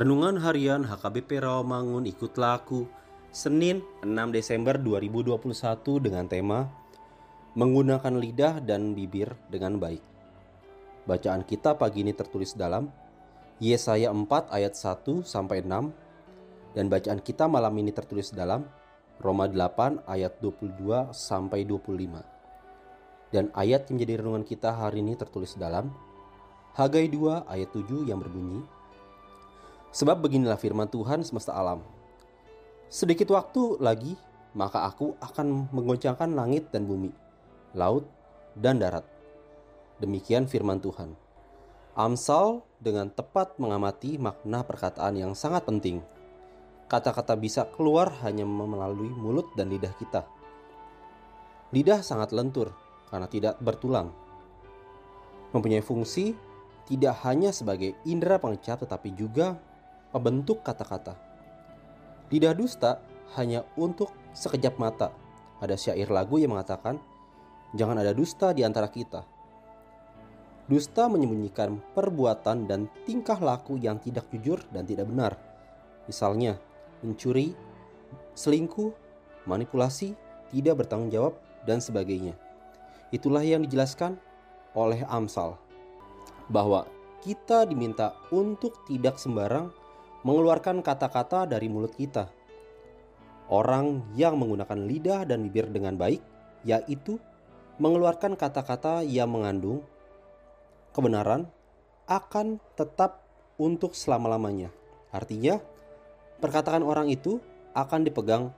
Renungan Harian HKBP Rawamangun Ikutlah Aku Senin 6 Desember 2021 dengan tema Menggunakan lidah dan bibir dengan baik. Bacaan kita pagi ini tertulis dalam Yesaya 4 ayat 1 sampai 6 dan bacaan kita malam ini tertulis dalam Roma 8 ayat 22 sampai 25 dan ayat yang menjadi renungan kita hari ini tertulis dalam Hagai 2 ayat 7 yang berbunyi Sebab beginilah firman Tuhan semesta alam Sedikit waktu lagi maka aku akan menggoncangkan langit dan bumi, laut dan darat. Demikian firman Tuhan. Amsal dengan tepat mengamati makna perkataan yang sangat penting. Kata-kata bisa keluar hanya melalui mulut dan lidah kita. Lidah sangat lentur karena tidak bertulang. Mempunyai fungsi tidak hanya sebagai indera pengecap tetapi juga pembentuk kata-kata. Lidah dusta hanya untuk sekejap mata. Ada syair lagu yang mengatakan, "Jangan ada dusta di antara kita." Dusta menyembunyikan perbuatan dan tingkah laku yang tidak jujur dan tidak benar. Misalnya, mencuri, selingkuh, manipulasi, tidak bertanggung jawab, dan sebagainya. Itulah yang dijelaskan oleh Amsal bahwa kita diminta untuk tidak sembarang mengeluarkan kata-kata dari mulut kita. Orang yang menggunakan lidah dan bibir dengan baik, yaitu mengeluarkan kata-kata yang mengandung kebenaran akan tetap untuk selama-lamanya. Artinya, perkataan orang itu akan dipegang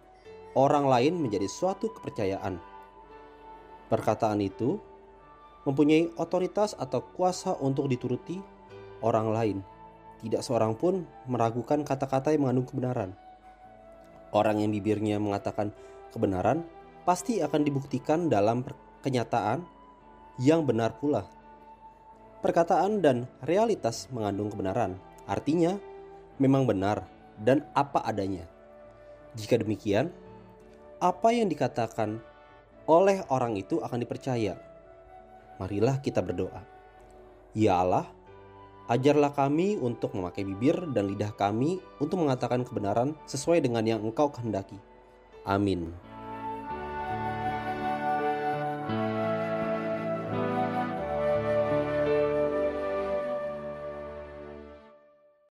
orang lain menjadi suatu kepercayaan. Perkataan itu mempunyai otoritas atau kuasa untuk dituruti orang lain. Tidak seorang pun meragukan kata-kata yang mengandung kebenaran. Orang yang bibirnya mengatakan kebenaran pasti akan dibuktikan dalam kenyataan yang benar pula. Perkataan dan realitas mengandung kebenaran, artinya memang benar dan apa adanya. Jika demikian, apa yang dikatakan oleh orang itu akan dipercaya. Marilah kita berdoa. Ya Allah, ajarlah kami untuk memakai bibir dan lidah kami untuk mengatakan kebenaran sesuai dengan yang Engkau kehendaki. Amin.